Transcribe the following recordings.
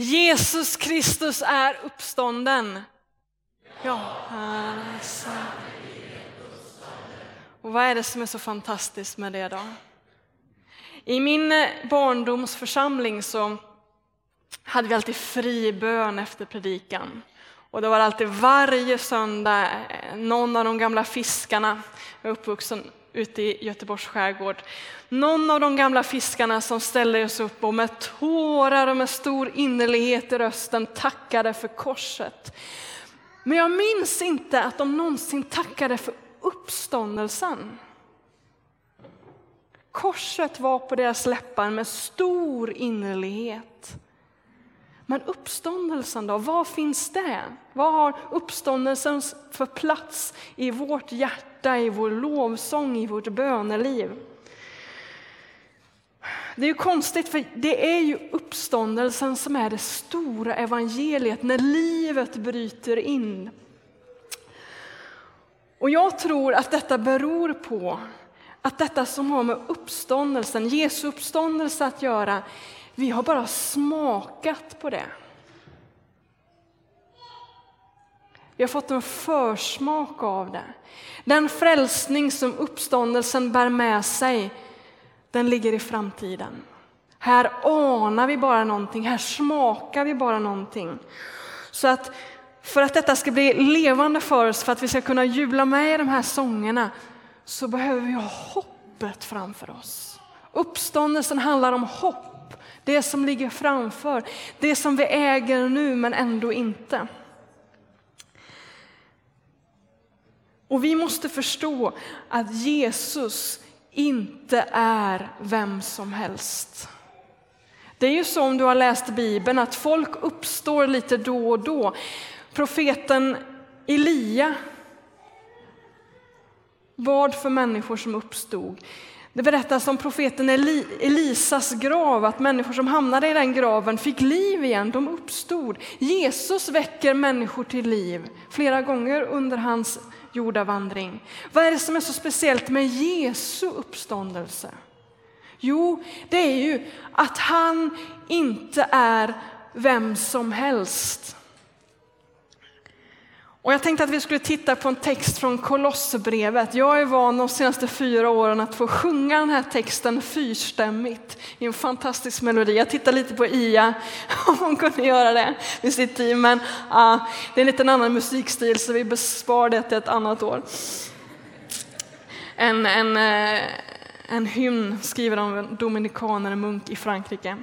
Jesus Kristus är uppstånden. Ja, alltså. Och vad är det som är så fantastiskt med det då? I min eh, barndomsförsamling så hade vi alltid fri bön efter predikan. Och det var alltid varje söndag eh, någon av de gamla fiskarna, jag är uppvuxen ute i Göteborgs skärgård, någon av de gamla fiskarna som ställde sig upp och med tårar och med stor innerlighet i rösten tackade för korset. Men jag minns inte att de någonsin tackade för uppståndelsen. Korset var på deras läppar med stor innerlighet. Men uppståndelsen då, vad finns det? Vad har uppståndelsen för plats i vårt hjärta, i vår lovsång, i vårt böneliv? Det är ju konstigt, för det är ju uppståndelsen som är det stora evangeliet, när livet bryter in. Och jag tror att detta beror på att detta som har med uppståndelsen, Jesu uppståndelse att göra, vi har bara smakat på det. Vi har fått en försmak av det. Den frälsning som uppståndelsen bär med sig, den ligger i framtiden. Här anar vi bara någonting, här smakar vi bara någonting. Så att för att detta ska bli levande för oss, för att vi ska kunna jubla med i de här sångerna, så behöver vi ha hoppet framför oss. Uppståndelsen handlar om hopp, det som ligger framför, det som vi äger nu men ändå inte. Och vi måste förstå att Jesus inte är vem som helst. Det är ju så om du har läst Bibeln att folk uppstår lite då och då. Profeten Elia vad för människor som uppstod. Det berättas om profeten Elisas grav, att människor som hamnade i den graven fick liv igen, de uppstod. Jesus väcker människor till liv flera gånger under hans jordavandring. Vad är det som är så speciellt med Jesu uppståndelse? Jo, det är ju att han inte är vem som helst. Och jag tänkte att vi skulle titta på en text från Kolosserbrevet. Jag är van de senaste fyra åren att få sjunga den här texten fyrstämmigt i en fantastisk melodi. Jag tittar lite på Ia, om hon kunde göra det med sitt team. Men uh, det är en liten annan musikstil så vi bespar det till ett annat år. En, en, uh, en hymn skriven av en dominikaner, en munk i Frankrike.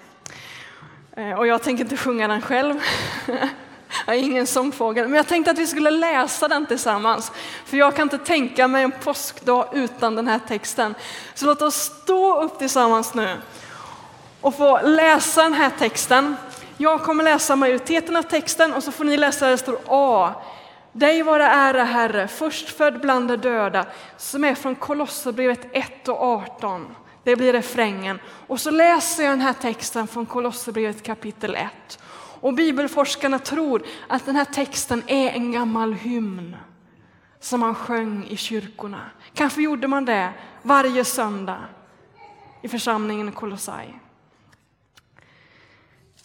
Uh, och jag tänker inte sjunga den själv. Jag är ingen sångfågel, men jag tänkte att vi skulle läsa den tillsammans. För jag kan inte tänka mig en påskdag utan den här texten. Så låt oss stå upp tillsammans nu och få läsa den här texten. Jag kommer läsa majoriteten av texten och så får ni läsa där det står A. Dig vare ära Herre, förstfödd bland de döda, som är från Kolosserbrevet 1 och 18. Det blir refrängen. Och så läser jag den här texten från Kolosserbrevet kapitel 1. Och bibelforskarna tror att den här texten är en gammal hymn som man sjöng i kyrkorna. Kanske gjorde man det varje söndag i församlingen i Kolossai.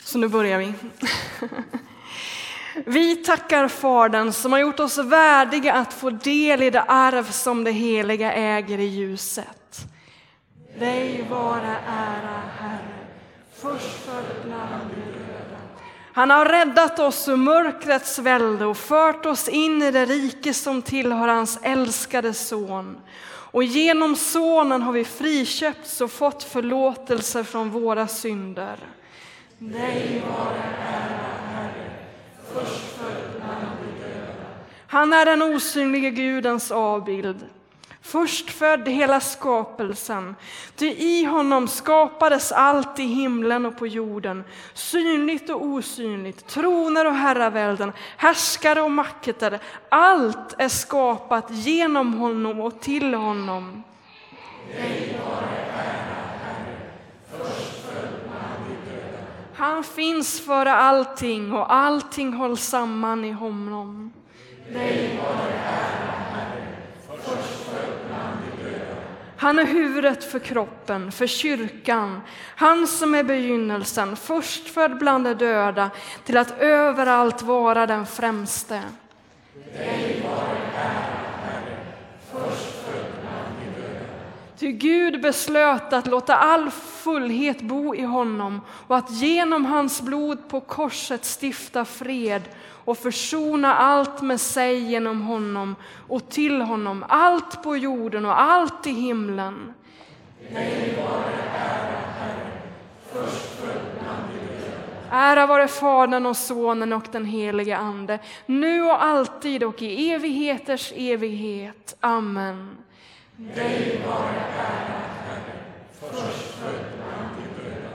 Så nu börjar vi. Vi tackar Fadern som har gjort oss värdiga att få del i det arv som det heliga äger i ljuset. Dig vara ära, Herre, förstfödd bland han har räddat oss ur mörkrets välde och fört oss in i det rike som tillhör hans älskade son. Och genom sonen har vi friköpts och fått förlåtelse från våra synder. Dig vare ära, Herre, förstfödd bland de döda. Han är den osynlige Gudens avbild förstfödd hela skapelsen. Ty i honom skapades allt i himlen och på jorden, synligt och osynligt, troner och herravälden, härskare och makter. Allt är skapat genom honom och till honom. Han finns före allting och allting hålls samman i honom. Dig vare ära, Herre, förstfödd han är huvudet för kroppen, för kyrkan. Han som är begynnelsen, förstfödd bland de döda, till att överallt vara den främste. Dig var ära, Herre, förstfödd bland de döda. Ty Gud beslöt att låta all fullhet bo i honom och att genom hans blod på korset stifta fred och försona allt med sig genom honom och till honom, allt på jorden och allt i himlen. Nej, vare ära, Herre, Ära vare Fadern och Sonen och den helige Ande, nu och alltid och i evigheters evighet. Amen. Dig vare ära, Herre, förstfödd bland de döda.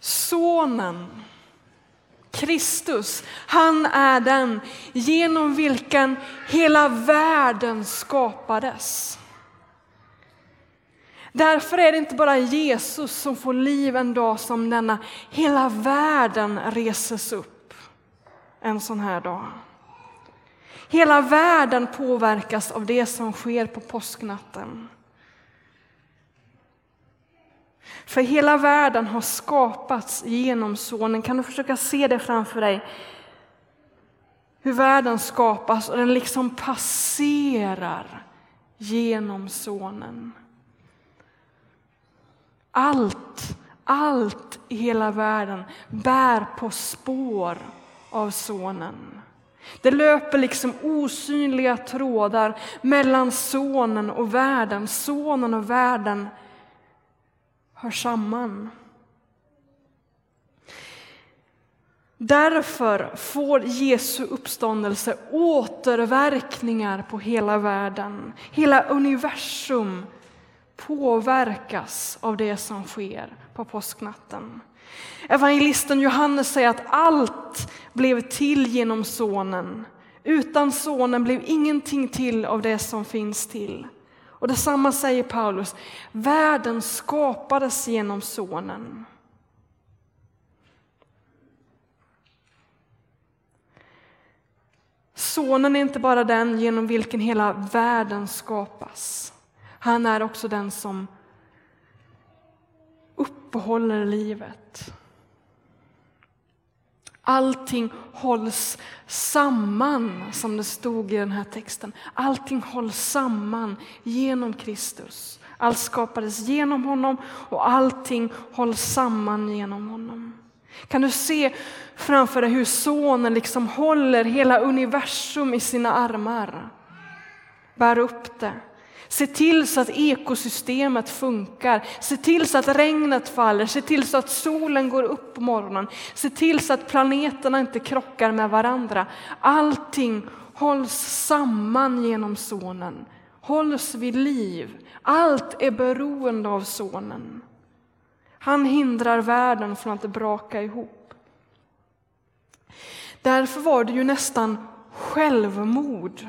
Sonen, Kristus, han är den genom vilken hela världen skapades. Därför är det inte bara Jesus som får liv en dag som denna. Hela världen reses upp en sån här dag. Hela världen påverkas av det som sker på påsknatten. För hela världen har skapats genom Sonen. Kan du försöka se det framför dig? Hur världen skapas och den liksom passerar genom Sonen. Allt, allt i hela världen bär på spår av Sonen. Det löper liksom osynliga trådar mellan Sonen och världen. Sonen och världen hör samman. Därför får Jesu uppståndelse återverkningar på hela världen. Hela universum påverkas av det som sker på påsknatten. Evangelisten Johannes säger att allt blev till genom Sonen. Utan Sonen blev ingenting till av det som finns till. Och detsamma säger Paulus, världen skapades genom Sonen. Sonen är inte bara den genom vilken hela världen skapas. Han är också den som uppehåller livet. Allting hålls samman, som det stod i den här texten. Allting hålls samman genom Kristus. Allt skapades genom honom och allting hålls samman genom honom. Kan du se framför dig hur sonen liksom håller hela universum i sina armar? Bär upp det. Se till så att ekosystemet funkar, se till så att regnet faller, se till så att solen går upp på morgonen, se till så att planeterna inte krockar med varandra. Allting hålls samman genom Sonen, hålls vid liv. Allt är beroende av Sonen. Han hindrar världen från att braka ihop. Därför var det ju nästan självmord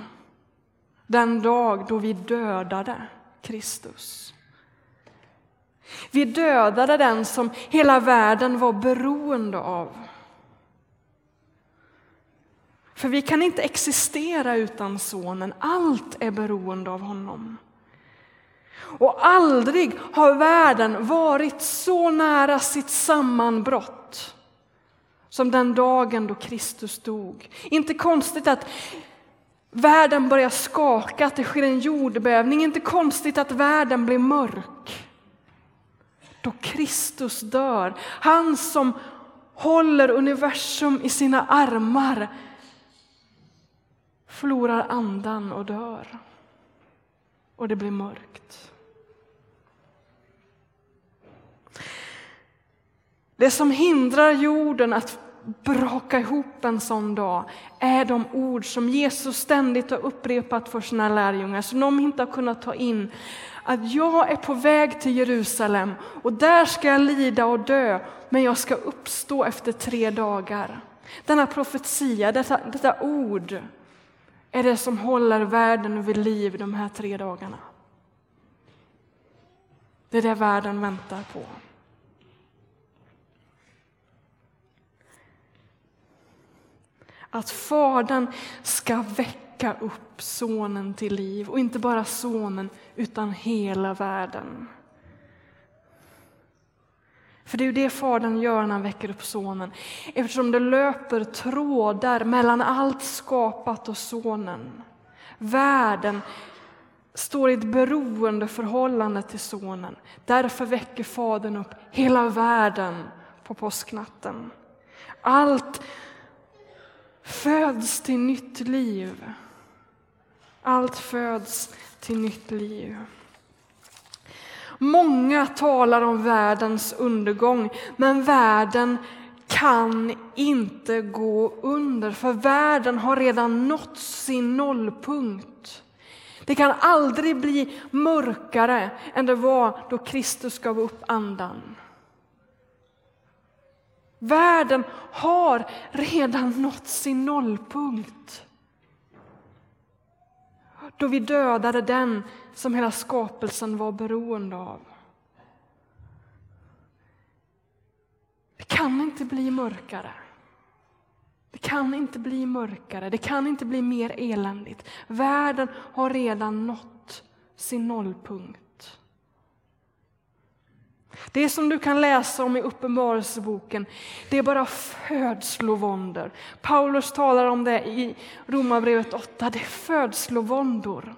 den dag då vi dödade Kristus. Vi dödade den som hela världen var beroende av. För vi kan inte existera utan Sonen, allt är beroende av honom. Och aldrig har världen varit så nära sitt sammanbrott som den dagen då Kristus dog. Inte konstigt att Världen börjar skaka, att det sker en jordbävning. Inte konstigt att världen blir mörk. Då Kristus dör, han som håller universum i sina armar förlorar andan och dör. Och det blir mörkt. Det som hindrar jorden att braka ihop en sån dag är de ord som Jesus ständigt har upprepat för sina lärjungar, som de inte har kunnat ta in. Att jag är på väg till Jerusalem och där ska jag lida och dö, men jag ska uppstå efter tre dagar. Denna profetia, detta, detta ord, är det som håller världen vid liv de här tre dagarna. Det är det världen väntar på. Att Fadern ska väcka upp Sonen till liv och inte bara Sonen utan hela världen. För det är ju det Fadern gör när han väcker upp Sonen. Eftersom det löper trådar mellan allt skapat och Sonen. Världen står i ett beroendeförhållande till Sonen. Därför väcker Fadern upp hela världen på påsknatten. Allt föds till nytt liv. Allt föds till nytt liv. Många talar om världens undergång, men världen kan inte gå under, för världen har redan nått sin nollpunkt. Det kan aldrig bli mörkare än det var då Kristus gav upp andan. Världen har redan nått sin nollpunkt. Då vi dödade den som hela skapelsen var beroende av. Det kan inte bli mörkare. Det kan inte bli mörkare, det kan inte bli mer eländigt. Världen har redan nått sin nollpunkt. Det som du kan läsa om i Uppenbarelseboken, det är bara födslovåndor. Paulus talar om det i Romarbrevet 8, det är födslovåndor.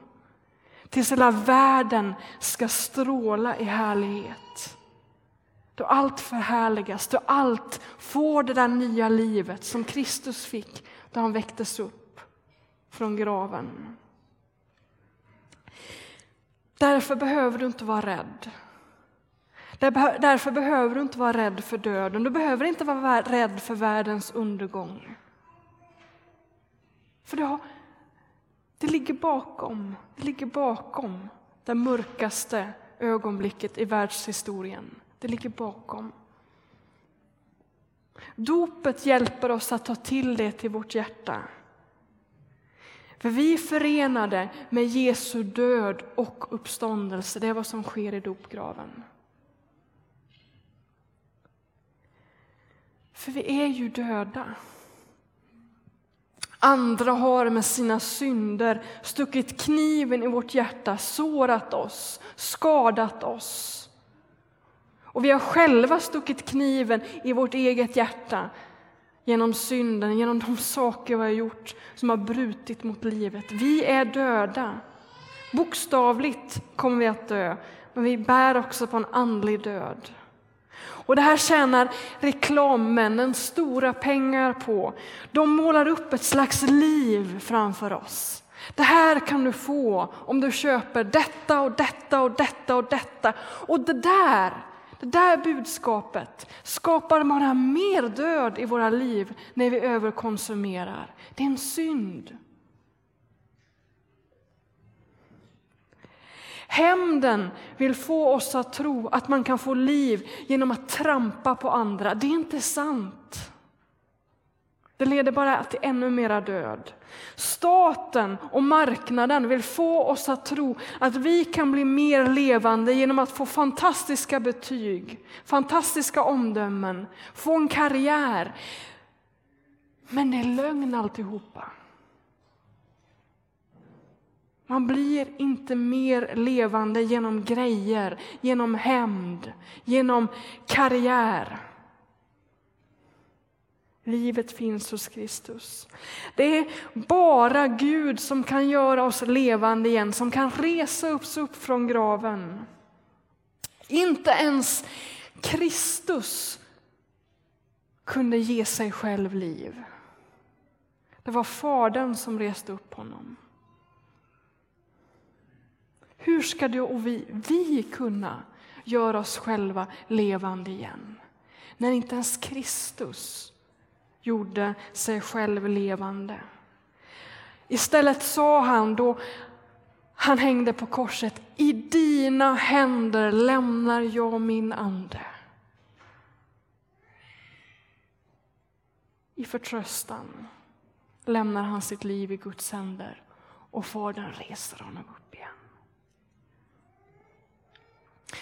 Tills hela världen ska stråla i härlighet. Då allt förhärligas, då allt får det där nya livet som Kristus fick då han väcktes upp från graven. Därför behöver du inte vara rädd. Därför behöver du inte vara rädd för döden. Du behöver inte vara rädd för världens undergång. För det, har, det ligger bakom, det ligger bakom det mörkaste ögonblicket i världshistorien. Det ligger bakom. Dopet hjälper oss att ta till det till vårt hjärta. För vi är förenade med Jesu död och uppståndelse. Det är vad som sker i dopgraven. För vi är ju döda. Andra har med sina synder stuckit kniven i vårt hjärta, sårat oss, skadat oss. Och vi har själva stuckit kniven i vårt eget hjärta genom synden, genom de saker vi har gjort som har brutit mot livet. Vi är döda. Bokstavligt kommer vi att dö, men vi bär också på en andlig död. Och det här tjänar reklammännen stora pengar på. De målar upp ett slags liv framför oss. Det här kan du få om du köper detta och detta och detta och detta. Och det där, det där budskapet skapar bara mer död i våra liv när vi överkonsumerar. Det är en synd. Hämnden vill få oss att tro att man kan få liv genom att trampa på andra. Det är inte sant. Det leder bara till ännu mera död. Staten och marknaden vill få oss att tro att vi kan bli mer levande genom att få fantastiska betyg, fantastiska omdömen, få en karriär. Men det är lögn alltihopa. Man blir inte mer levande genom grejer, genom hämnd, genom karriär. Livet finns hos Kristus. Det är bara Gud som kan göra oss levande igen, som kan resa oss upp från graven. Inte ens Kristus kunde ge sig själv liv. Det var Fadern som reste upp honom. Hur ska du och vi, vi kunna göra oss själva levande igen? När inte ens Kristus gjorde sig själv levande. Istället sa han då han hängde på korset, i dina händer lämnar jag min ande. I förtröstan lämnar han sitt liv i Guds händer och Fadern reser honom upp igen.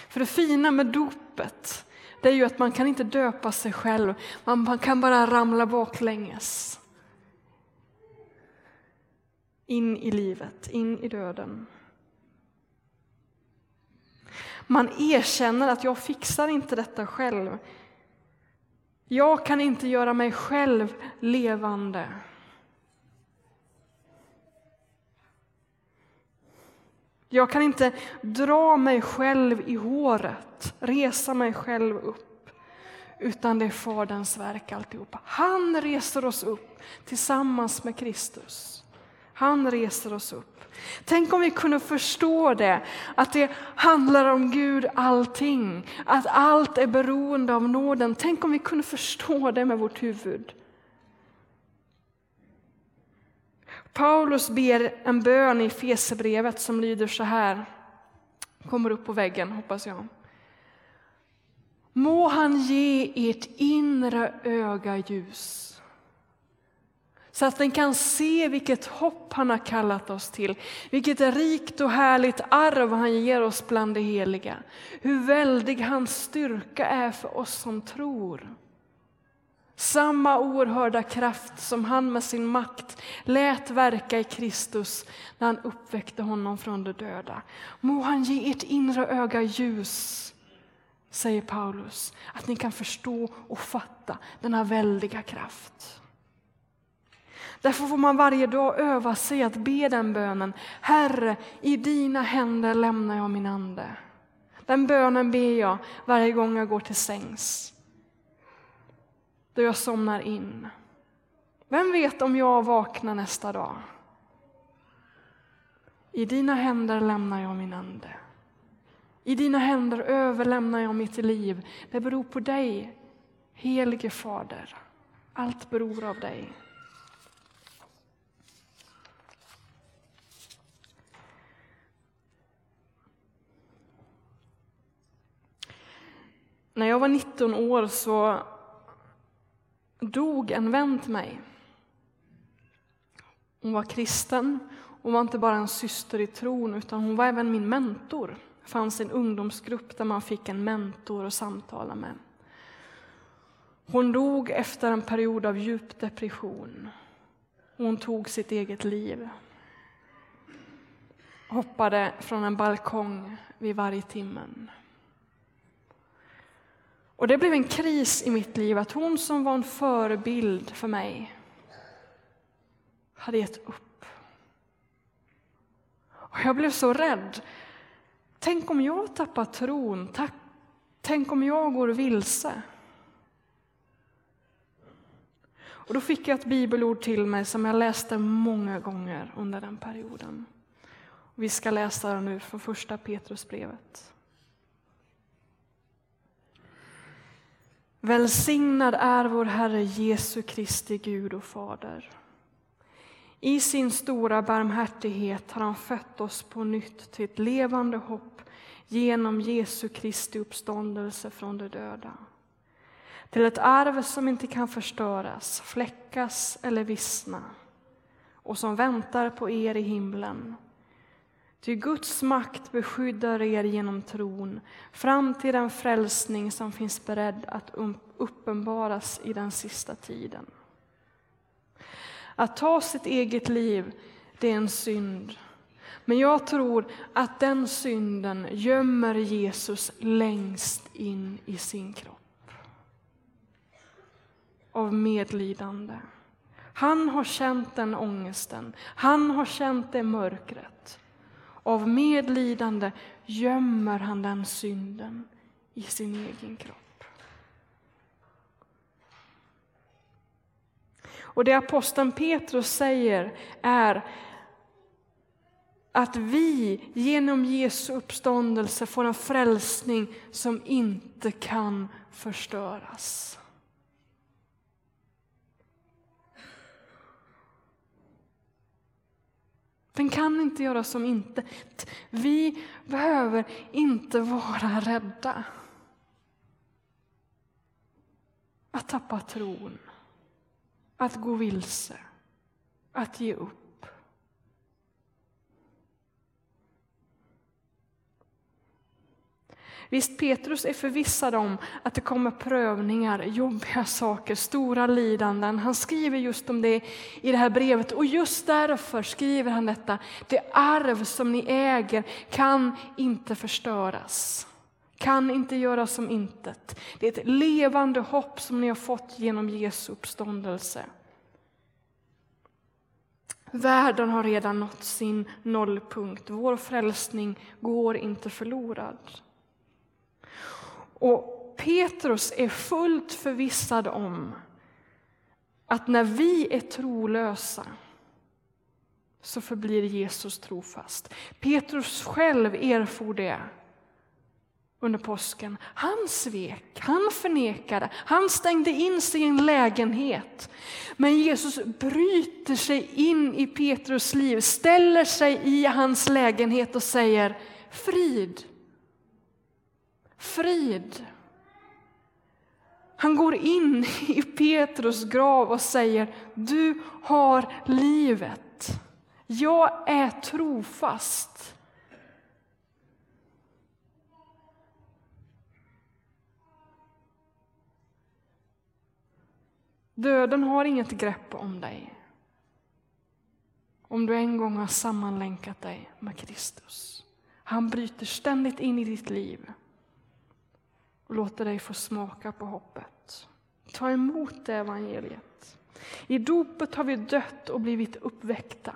För det fina med dopet det är ju att man kan inte döpa sig själv, man kan bara ramla baklänges. in i livet, in i döden. Man erkänner att jag fixar inte detta själv. Jag kan inte göra mig själv levande. Jag kan inte dra mig själv i håret, resa mig själv upp, utan det är Faderns verk alltihopa. Han reser oss upp tillsammans med Kristus. Han reser oss upp. Tänk om vi kunde förstå det, att det handlar om Gud allting, att allt är beroende av nåden. Tänk om vi kunde förstå det med vårt huvud. Paulus ber en bön i Fesebrevet som lyder så här, kommer upp på väggen hoppas jag. Må han ge ert inre öga ljus så att den kan se vilket hopp han har kallat oss till, vilket rikt och härligt arv han ger oss bland det heliga. Hur väldig hans styrka är för oss som tror. Samma oerhörda kraft som han med sin makt lät verka i Kristus när han uppväckte honom från de döda. Må han ge ert inre öga ljus, säger Paulus, att ni kan förstå och fatta denna väldiga kraft. Därför får man varje dag öva sig att be den bönen. Herre, i dina händer lämnar jag min ande. Den bönen ber jag varje gång jag går till sängs. Då jag somnar in. Vem vet om jag vaknar nästa dag? I dina händer lämnar jag min ande. I dina händer överlämnar jag mitt liv. Det beror på dig, helige Fader. Allt beror av dig. När jag var 19 år så dog en vän till mig. Hon var kristen. Hon var inte bara en syster i tron, utan hon var även min mentor. Det fanns en ungdomsgrupp där man fick en mentor att samtala med. Hon dog efter en period av djup depression. Hon tog sitt eget liv. Hoppade från en balkong vid varje timmen. Och det blev en kris i mitt liv att hon som var en förebild för mig hade gett upp. Och jag blev så rädd. Tänk om jag tappar tron? Tänk om jag går vilse? Och då fick jag ett bibelord till mig som jag läste många gånger under den perioden. Vi ska läsa det nu från första Petrusbrevet. Välsignad är vår Herre Jesu Kristi Gud och Fader. I sin stora barmhärtighet har han fött oss på nytt till ett levande hopp genom Jesu Kristi uppståndelse från de döda. Till ett arv som inte kan förstöras, fläckas eller vissna och som väntar på er i himlen Ty Guds makt beskyddar er genom tron fram till den frälsning som finns beredd att um- uppenbaras i den sista tiden. Att ta sitt eget liv, det är en synd. Men jag tror att den synden gömmer Jesus längst in i sin kropp. Av medlidande. Han har känt den ångesten, han har känt det mörkret. Av medlidande gömmer han den synden i sin egen kropp. Och det aposteln Petrus säger är att vi genom Jesu uppståndelse får en frälsning som inte kan förstöras. Den kan inte göra som intet. Vi behöver inte vara rädda. Att tappa tron, att gå vilse, att ge upp. Visst, Petrus är förvissad om att det kommer prövningar, jobbiga saker, stora lidanden. Han skriver just om det i det här brevet och just därför skriver han detta. Det arv som ni äger kan inte förstöras, kan inte göras som intet. Det är ett levande hopp som ni har fått genom Jesu uppståndelse. Världen har redan nått sin nollpunkt. Vår frälsning går inte förlorad. Och Petrus är fullt förvissad om att när vi är trolösa så förblir Jesus trofast. Petrus själv erfor det under påsken. Han svek, han förnekade, han stängde in sig i en lägenhet. Men Jesus bryter sig in i Petrus liv, ställer sig i hans lägenhet och säger frid. Frid. Han går in i Petrus grav och säger du har livet. Jag är trofast. Döden har inget grepp om dig. Om du en gång har sammanlänkat dig med Kristus. Han bryter ständigt in i ditt liv och låter dig få smaka på hoppet. Ta emot det evangeliet. I dopet har vi dött och blivit uppväckta.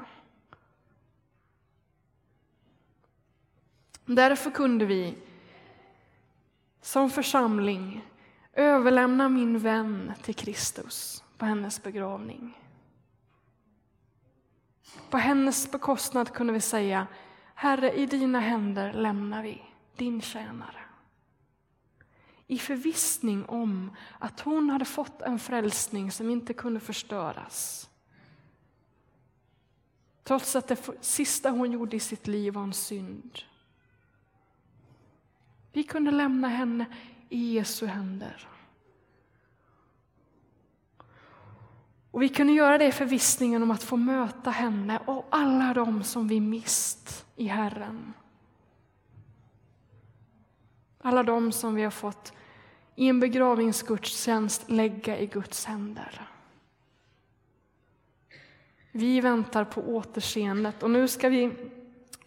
Därför kunde vi som församling överlämna min vän till Kristus på hennes begravning. På hennes bekostnad kunde vi säga Herre, i dina händer lämnar vi din tjänare. I förvissning om att hon hade fått en frälsning som inte kunde förstöras. Trots att det sista hon gjorde i sitt liv var en synd. Vi kunde lämna henne i Jesu händer. Och vi kunde göra det i förvissningen om att få möta henne och alla de som vi mist i Herren. Alla de som vi har fått i en begravningsgudstjänst lägga i Guds händer. Vi väntar på återseendet och nu ska vi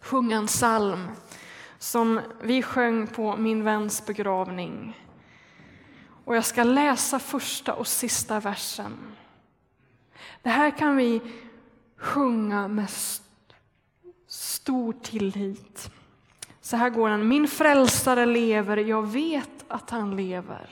sjunga en psalm som vi sjöng på min väns begravning. Och jag ska läsa första och sista versen. Det här kan vi sjunga med stor tillit. Så här går den. Min frälsare lever, jag vet att han lever.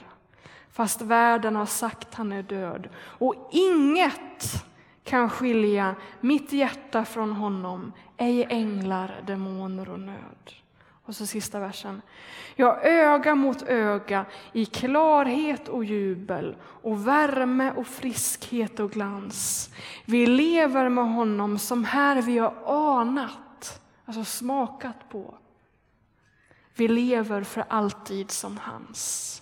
Fast världen har sagt han är död. Och inget kan skilja mitt hjärta från honom, ej änglar, demoner och nöd. Och så sista versen. Ja, öga mot öga i klarhet och jubel och värme och friskhet och glans. Vi lever med honom som här vi har anat, alltså smakat på. Vi lever för alltid som hans.